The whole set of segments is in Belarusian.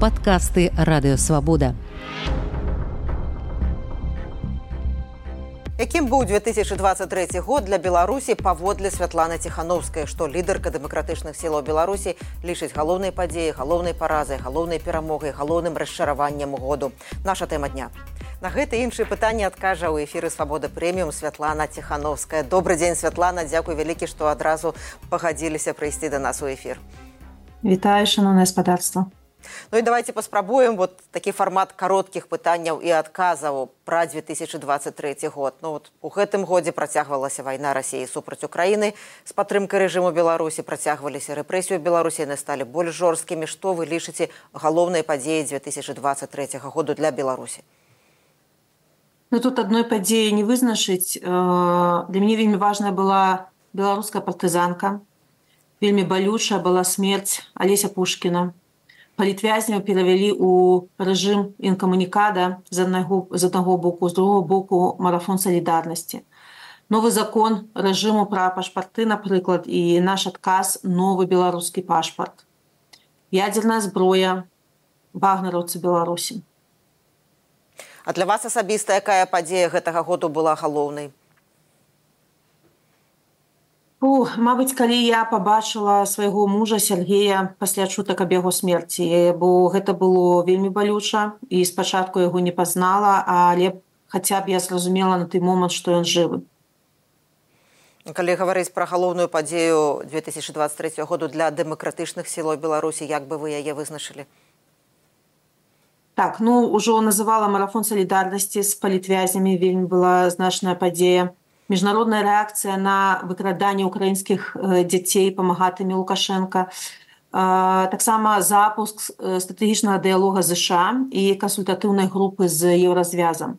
падкасты радыёвабода. Якім быў 2023 год для Беларусі паводле Святланы Ціхановскай, што лідарка дэмакратычных сілаў Беларусі лічыць галоўнай падзеі, галоўнай паразай, галоўнай перамогай, галоўным расчараваннем году. Наша тэма дня. На гэта іншыя пытанні адкажа ў эфіры свабода прэміум Святлана Ціхановская. Добры дзень Святлана, дзякуй вялікі, што адразу пагадзіліся прыйсці да нас у эфір. Вітаю шаноўнае гаспадарства. Ну і давайте паспрабуем вот такі фармат кароткіх пытанняў і адказаў пра 2023 год. Ну, вот, у гэтым годзе працягвалася вайна рассіі супраць Украіны з падтрымкай рэжыму Беларусі працягваліся рэпрэсію Беларусі яны сталі больш жорсткімі, што вы лічыце галоўнай падзеі 2023 году для Беларусі. Ну, тут адной падзеі не вызначыць. Э, для мяне вельмі важная была беларуская партызанка. Вельмі балючая была смерць Алеся Пушкіна палітвязняў перавялі ў рэжым інкамунікада з аднаго з аднаго боку з другого боку марафон салідарнасці. Новы закон рэжыму пра пашпарты напрыклад і наш адказ новы беларускі пашпарт. Ядзерная зброя вагнераўцы беларусі. А для вас асабіста якая падзея гэтага году была галоўнай У, Мабыць, калі я пабачыла свайго мужа Сергея пасля чутак аб яго смерці, бо гэта было вельмі балюча і спачатку яго не пазнала, але хаця б я зразумела на той момант, што ён жывы. Калі гаварыць пра галоўную падзею 2023 году для дэмакратычных сілаў Беларусі, як бы вы яе вызначылі? Так, ну ўжо называла марафон салідарнасці з палітвязямі вельмі была значная падзея міжнародная рэакцыя на выкраданне украінскіх дзяцей памагатымі лукашенко. Таксама запуск стратэгічнага дыялога ЗША і кансультатыўнай групы з еўразвязам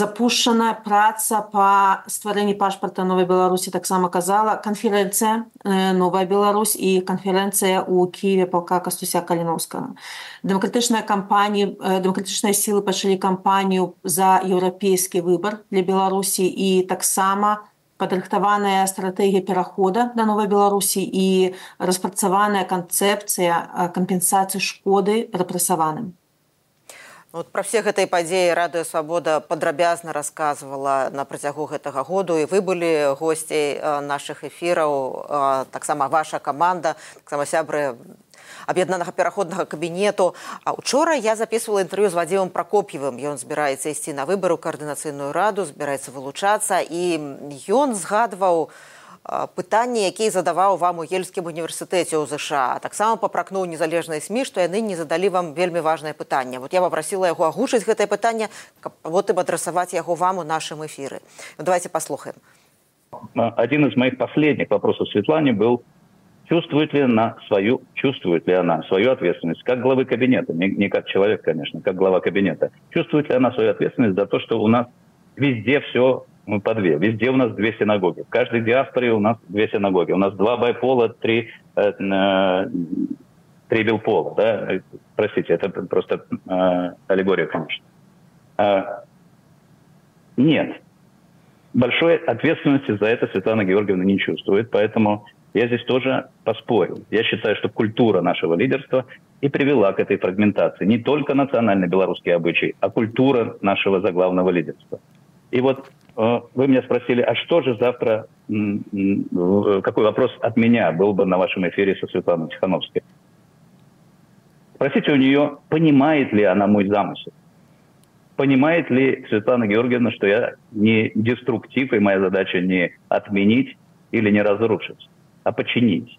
запущена праца по стварэнні пашпарта новой беларусі таксама казала канферэнцыя э, новая Беларусь і канферэнцыя у кіеве палка кастуся каліновскага. Дэмакратычная кампанія э, дэмакратычныя сілы пачалі кампанію за еўрапейскі выбар для беларусі і таксама падрыхтаваная стратэгія перахода да новой беларусі і распрацаваная канцэпцыя э, кампенсацыі шкоды рэпрэсаваным Вот пра все гэтай падзеі радыё свабода падрабязна расказвала на працягу гэтага году і вы былі госцей нашых эфіраў таксама ваша каманда таксама сябры аб'яднанага пераходнага кабінету. А учора я записывала інтэрв'ю з вадзівым пракоп'евым ён збіраецца ісці на выбару каардынацыйную раду збіраецца вылучацца і ён згадваў у пытанні якія задаваў вам у ельскім універсітэце ў ЗША таксама папракнуў незалежнай сМ што яны не задалі вам вельмі важное пытанне вот я попросила яго агучыць гэтае пытанне каб вот им адрасаваць яго вам у нашым эфиры ну, давайте послухаем один из моих последних вопросов светлане был чувствует ли она свою чувствует ли она свою ответственность как главы кабинета не, не как человек конечно как глава кабинета чувствует ли она свою ответственность за то что у нас везде все мы по две. Везде у нас две синагоги. В каждой диаспоре у нас две синагоги. У нас два байпола, три, э, э, три билпола. Да? Простите, это просто э, аллегория, конечно. Э, нет. Большой ответственности за это Светлана Георгиевна не чувствует, поэтому я здесь тоже поспорил. Я считаю, что культура нашего лидерства и привела к этой фрагментации. Не только национальный белорусский обычай, а культура нашего заглавного лидерства. И вот э, вы меня спросили, а что же завтра, какой вопрос от меня был бы на вашем эфире со Светланой Тихановской? Спросите у нее, понимает ли она мой замысел? Понимает ли Светлана Георгиевна, что я не деструктив, и моя задача не отменить или не разрушить, а починить?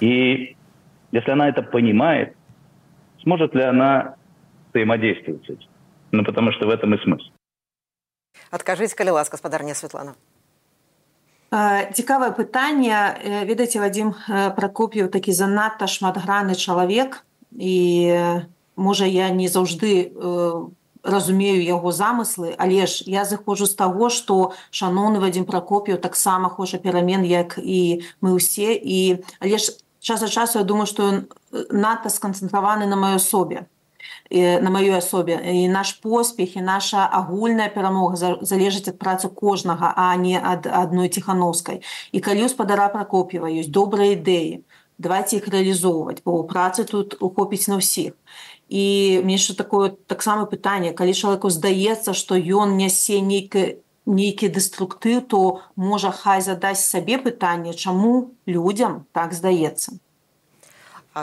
И если она это понимает, сможет ли она взаимодействовать с этим? Ну, потому что в этом и смысл. Адкажыць калі ласка спадарня Светлана. Цікавае пытанне ведаеце вадзім пракоп'ю такі занадта шматграны чалавек і можа я не заўжды разумею яго замыслы але ж я заходжу з таго што шаноўны вадзім пракоп'ю таксама хоча перамен як і мы ўсе і але ж час за часу я думаю што ён надта сканцэнтраваны на маёй асобе на маёй асобе і наш поспех і наша агульная перамога залежыць ад працы кожнага а не ад адной ціхановскай і калі ў спадара пракоп'ева ёсць добрыя ідэі. Давайте іх рэалізоўваць бо працы тут ухопіць на ўсіх. І мне яшчэ такое таксама пытанне. Калі чалавеку здаецца што ён нясе нейкае нейкі дэструктыў то можа хай задаць сабе пытанне чаму людзям так здаецца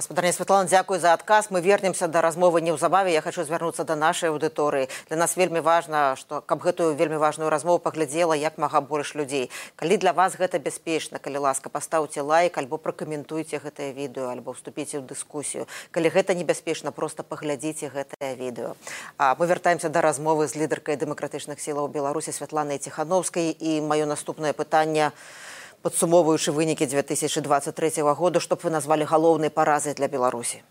спадарня Святлана дзякуй за адказ. Мы вернемся да размовы неўзабаве. Я хочу звярнуцца да нашай аўдыторыі. Для нас вельмі важна што каб гэтую вельмі важную размову паглядзела як мага больш людзей. Калі для вас гэта бяспечна калі ласка пастаўце лайк альбо пракаментуйце гэтае відэо альбо вступіце ў дыскусію. Калі гэта небяспечна просто паглядзіце гэтае відэо а мы вяртаемся да размовы з лідаркай дэмакратычных сілаў беларусі святланай ціхановскай. І маё наступнае пытанне. у падсумоўваючы вынікі 2023 года што б вы назвалі галоўнай паразай для беларусі?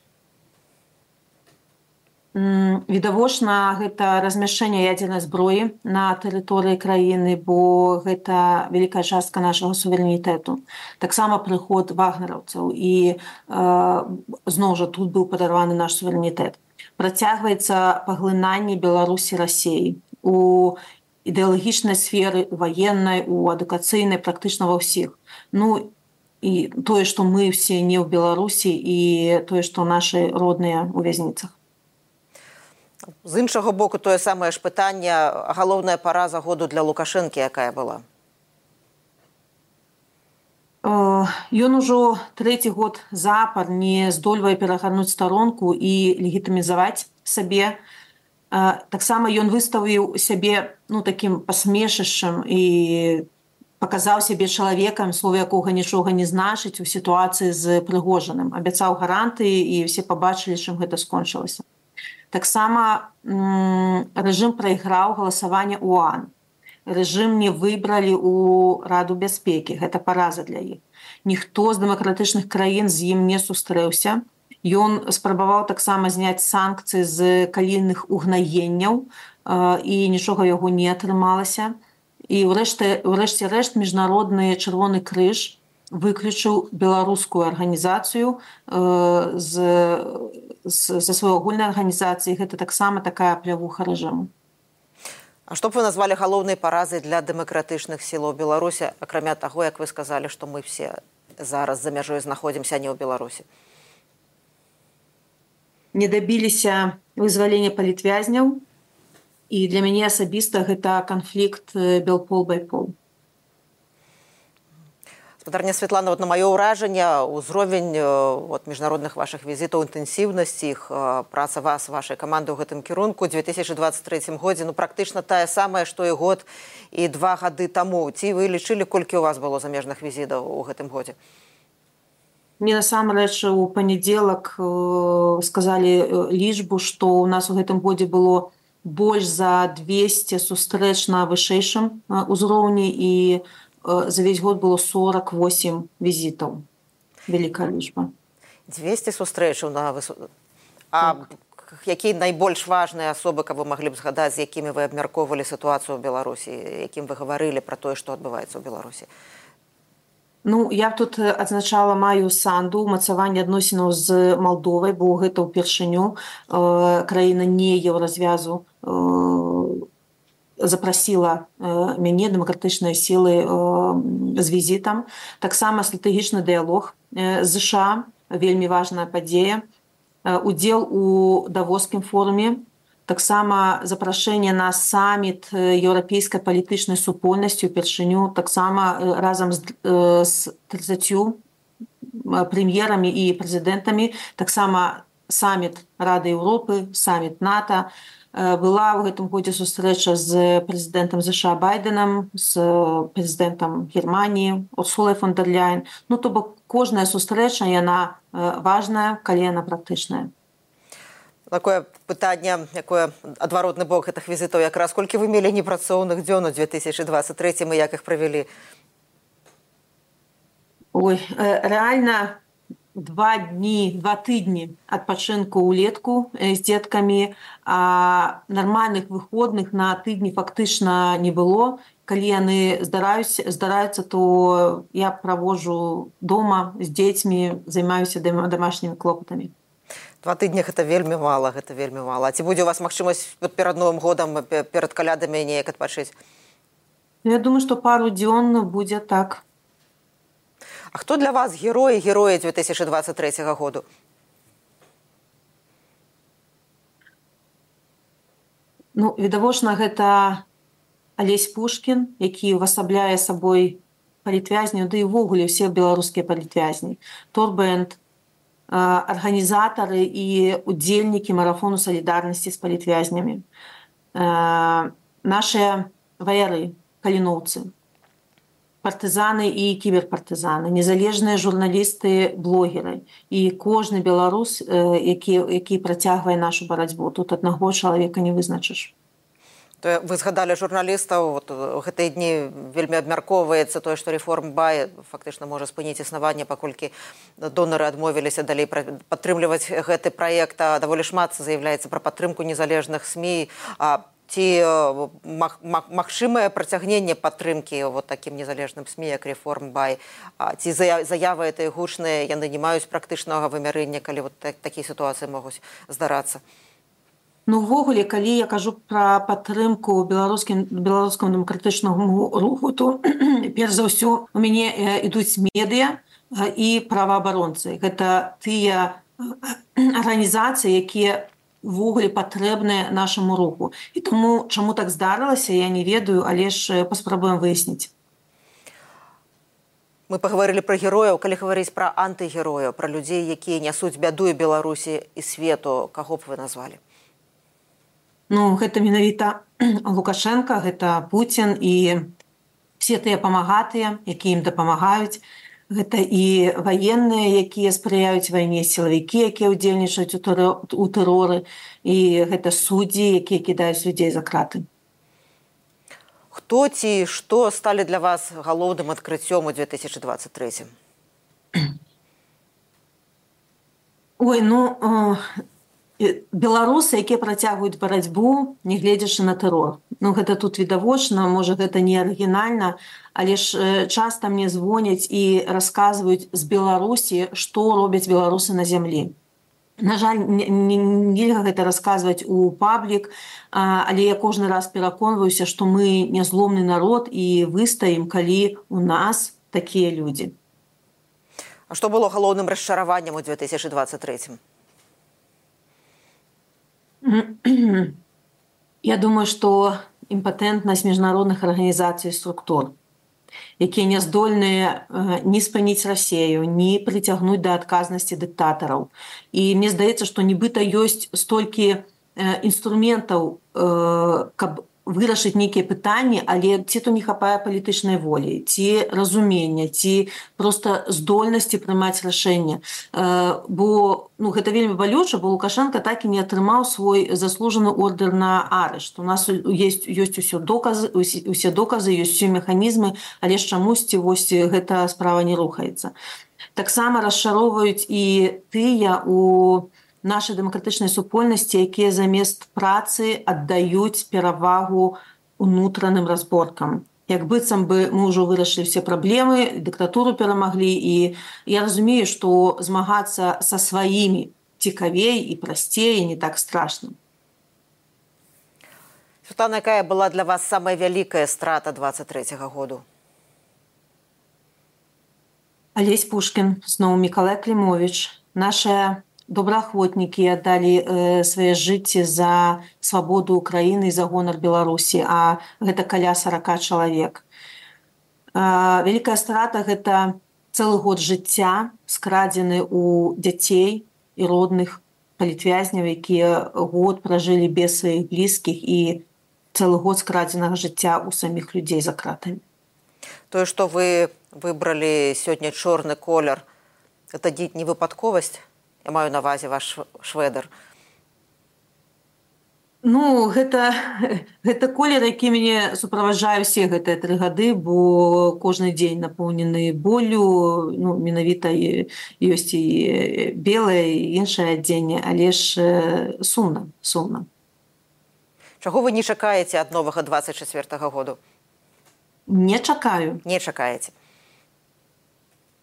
Відавочна гэта размяшчэнне ядзернай зброі на тэрыторыі краіны бо гэта вялікая частка нашага суверэнітэту. Таксама прыход вагнераўцаў і э, зноў жа тут быў падарваны наш суверэнітэт. Працягваецца паглынанне беларусі рассеі у ідэалагічнай сферы ваеннай у адукацыйнай практычна ва ўсіх. Ну і тое што мы все не ў беларусі і тое што нашы родныя у вязніцах. З іншага боку тое самае ж пытанне галоўная параза году для лукашэнкі якая была? Ён ужо трэці год запар не здольвае перагарнуць старонку і легітымізаваць сабе таксама ён выставіў сябе ну таким пасмешышчам і показаў сябе чалавекам слова якога нічога не значыць у сітуацыі з прыгожаным. Абяцаў гаранты і все побачылі чым гэта скончылася. Таксама рэжым прайграў галасаванне уан рэжым не выбралі у раду бяспекі. Гэта параза для іх. Ніхто з дэмакратычных краін з ім не сустрэўся Ён спрабаваў таксама зняць санкцыі з калійных угнаенняў і нічога яго не атрымалася. І ўрэшце ўрэшце рэшт міжнародны чырвоны крыж выключыў беларускую арганізацыю за сваёй агульнай арганізацыі гэта таксама такая плявуха рэжыму. А што б вы назвалі галоўнай паразай для дэмакратычных сілаў беларусі акрамя таго як вы сказалі што мы все зараз за мяжой знаходзімся не ў беларусі не дабіліся вызвалення палітвязняў і для мяне асабіста гэта канфлікт белпол байпол спадарня Святлана вот на маё ўражанне ўзровень вот міжнародных ваших візітаў інтэнсіўнасці іх праца вас вашай каманды ў гэтым кірунку 2023 годзе ну практычна тая самая што і год і два гады таму ці вы лічылі колькі у вас было замежных візітаў у гэтым годзе мне насамрэч у панядзелак э, сказалі э, лічбу што ў нас у гэтым годзе было больш за 200 сустрэч на вышэйшым э, узроўні і за весь год было 48 візітаў вялікая лічба 200 сустрэчаў на высо... так. якія найбольш важныя асобы каб вы маглі б згадаць з якімі вы абмяркоўвалі сітуацыю ў беларусі якім вы гаварылі пра тое што адбываецца ў беларусі Ну я тут адзначала маю санду умацаванне адносінаў з Малдовай, бо гэта ўпершыню э, краіна не еўразвязу э, запрасіла э, мяне дэмакратычныя сілы э, з візітам. таксама стратэгічны дыялог э, ЗША вельмі важная падзея. Удзел у давоскім форуме таксама запрашэнне на саміт еўрапейскай палітычнай супольнасці упершыню таксама разам з, з 30 прэм'ерамі і прэзідэнтамі. Таксама саміт рады Еўропы саміт нато. Была ў гэтым годзе сустрэча з прэзідэнтам ЗША байденам з прэзідэнтам германії урсулай фондерляйн ну то бок кожная сустрэча яна важная калі яна практычная такое пытанне якое адваротны бок гэтых візітаў якраз колькі вы мелі непрацоўных дзён у 2023 і як іх правялі? Ой э, реально два дні два тыдні адпачынку ўлетку з дзеткамі нармальных выходных на тыдні фактычна не было. Калі яны здараюць здараюцца то я правожу дома з дзецьмі займаюся дамашнімі клопатамі два тыдні гэта вельмі мала гэта вельмі мала. Ці будзе у вас магчымасць перад новым годам перад калядамі неяк адпачыць? Я думаю что пару дзён будзе так. А хто для вас героі героі 2023 году? Ну відавочна гэта алесь пушкін які увасабляе сабой палітвязню ды да ўвогуле ўсе беларускія палітвязні. Торбэнд арганізатары і удзельнікі марафону салідарнасці з палітвязнямі нашыя ваяры каліноўцы партызаны і кіберпартызаны незалежныя журналісты блогеры і кожны беларус які які працягвае нашу барацьбу. Тут аднаго чалавека не вызначыш то вы згадалі журналістаў вот гэтыя дні вельмі абмяркоўваецца тое што рэформ бай фактычна можа спыніць існаванне паколькі донары адмовіліся далей падтрымліваць гэты праект а даволі шмат заяўляецца пра падтрымку незалежных сМ а ці магчымае працягненне падтрымкі вот такім незалежным сМ як рэформ бай? Ці заявы этой гучныя яны не маюць практычнага вымярэння калі вот так, такія сітуацыі могуць здарацца Ну увогуле калі я кажу пра падтрымку беларускім беларускаму дэмакратычнаму руху то перш за ўсё у мяне ідуць медыа і праваабаронцы. Гэта тыя арганізацыі якія ввогуле патрэбныя нашаму руху. І таму чаму так здарылася я не ведаю але ж паспрабуем выясніць. Мы паговорылі пра герояў. Калі гаварыць пра антыгерояў пра людзей якія нясуць бяду беларусі і свету каго б вы назвалі Ну гэта менавіта Лукашенко, гэта Пуін і все тыя памагатыя, якія ім дапамагаюць. Гэта і ваенныя, якія спрыяюць вайне сілавікі, якія ўдзельнічаюць у тэроры і гэта суддзі, якія кідаюць людзей за краты. Хто ці што сталі для вас галоўным адкрыццём у 2023? Ой ну беларусы якія працягваюць барацьбу нягледзячы на тэрор. Ну гэта тут відавочна можа гэта не арыгінальна але ж часта мне звоняць і расказваюць з беларусі што робяць беларусы на зямлі. На жаль нельга гэта расказваць у паблік але я кожны раз пераконваюся што мы нязломны народ і выстаім калі у нас такія людзі. А што было галоўным расчараваннем у 2023 Я думаю, што імпатэнтнасць міжнародных арганізацый структур, якія не здольныя не спыніць рассею, не прыцягнуць да адказнасці дыктатараў. І мне здаецца, што нібыта ёсць столькі інструментаў, каб вырашыць нейкія пытанні, але ці то не хапае палітычнай волі, ці разумення, ці проста здольнасці прымаць рашэнне. Бо ну, гэта вельмі балюча, бо Лукашенко так і не атрымаў свой заслужаны ордер на арышт. У нас есть, ёсць усе доказы, усе доказы, ёсць усе механізмы, але ж чамусьці вось гэта справа не рухаецца. Таксама расчароўваюць і тыя у нашай дэмакратычнай супольнасці, якія замест працы аддаюць перавагу унутраным разборкам. Як быццам бы мы ўжо вырашылі все праблемы, дыктатуру перамаглі і я разумею, што змагацца са сваімі цікавей і прасцей не так страшна. Сутана, якая была для вас самая вялікая страта 23 -го году. Алесь Пушкін, зноў Миколай Клімович, наша добраахвотнікі аддалі э, свае жыцці за свабоду Украіны за гонар Беларусі, а гэта каля 40 чалавек. Вялікая страта гэта цэлы год жыцця скрадзены ў дзяцей і родных палітвязняў, якія год пражылі без сваіх блізкіх і цэлы год скрадзенага жыцця ў саміх людзей за кратамі. Тое, што вы выбралі сёння чорны колер, это дзіць не выпадковасць. Я маю на вазе ваш шведар. Ну гэта, гэта колер, які мяне суправаджае ўсе гэтыя тры гады, бо кожны дзень напоўнены болю ну, менавіта ёсць і белае іншае адзенне, але ж сумна сумна. Чаго вы не чакаеце ад новага 24 -го году? Не чакаю, не чакаеце.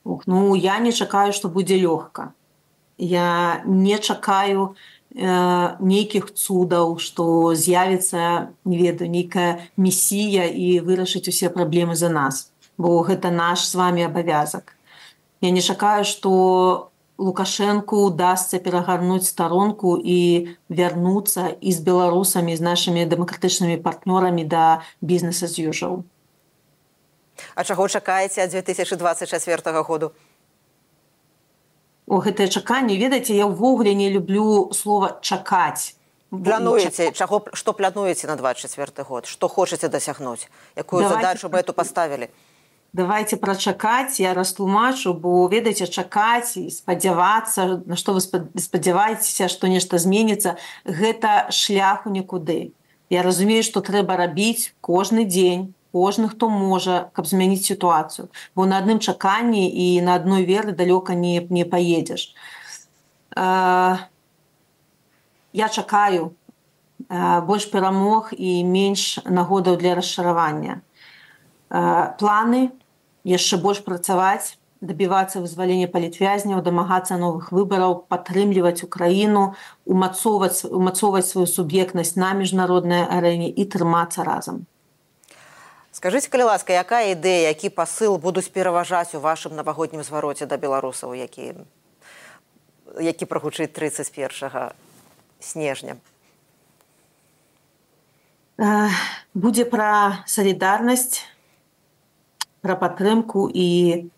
Ух, ну я не чакаю, што будзе лёгка я не чакаю э, нейкіх цудаў што з'явіцца не ведаю нейкая місія і вырашыць усе праблемы за нас бо гэта наш з вами абавязак. Я не чакаю што лукашэнку удасся перагарнуць старонку і вярнуцца і з беларусамі з нашымі дэмакратычнымі партнёрамі да бізнеса з южаў. А чаго чакаеце ад 2024 году о гэтае чаканне. Ведаеце я ўвогуле не люблю слова чакаць плануеце чаго што плануеце на 24 год? Што хочаце дасягнуць? Якую Давайте... задачу бы эту паставілі? Давайте прачакаць я растлумачу бо ведаеце чакаць і спадзявацца на што вы спадзяваецеся што нешта зменіцца гэта шляху нікуды. Я разумею што трэба рабіць кожны дзень кожны хто можа каб змяніць сітуацыю. Бо на адным чаканні і на адной веры далёка не не паедзеш. Я чакаю больш перамог і менш нагодаў для расчаравання. Планы яшчэ больш працаваць дабівацца вызвалення палітвязняў дамагацца новых выбараў падтрымліваць украіну умацоўваць умацоўваць сваю суб'ектнасць на міжнароднай арэне і трымацца разам скажитеце калі ласка якая ідэя які пасыл будуць пераважаць у вашым навагоднім звароце да беларусаў які які прагучыць 31 снежня будзе пра салідарнасць пра падтрымку і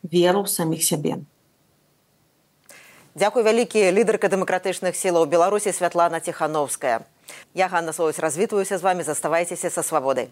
веру саміх сябе. Дзякуй вялікі лідарка дэмакратычных сілаў беларусі святлана ціхановская. Я Ганна Союз развітваюся з вами заставайцеся са свабодай.